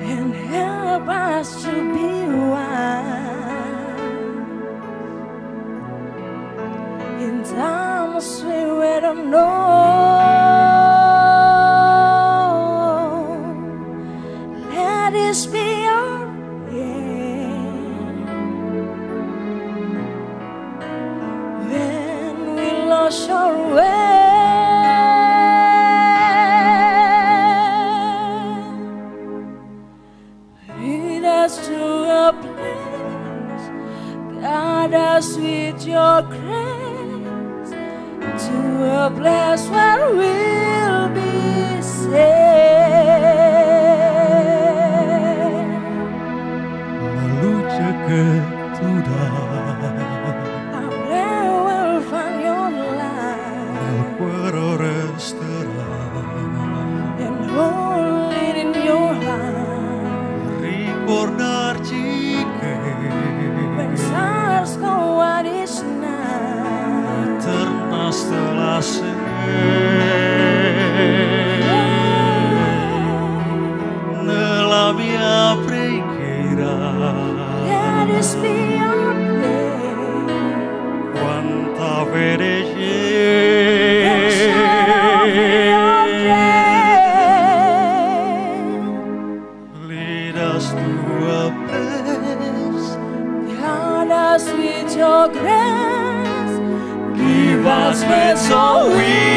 and help us to be one in times we don't know. Let this be our end when we lost our way. To a place, guide us with your grace, to a place where we'll be safe. Lalu jagat sudah us to a place Guide us with your grace. Give us faith so we'll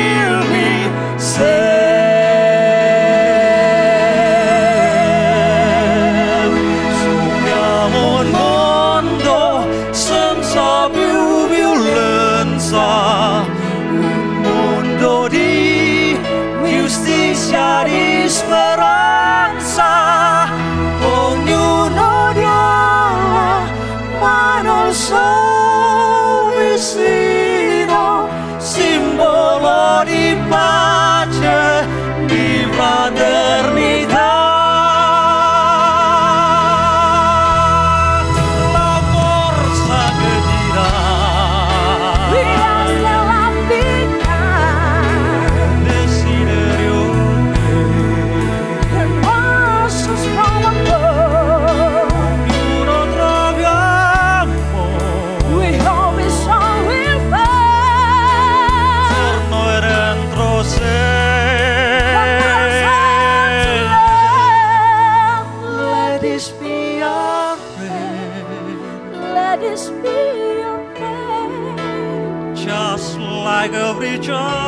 this be your prayer. just like every child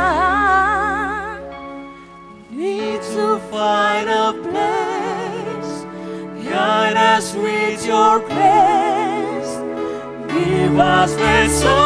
child Need to find a place. guide us with your grace. give us faith so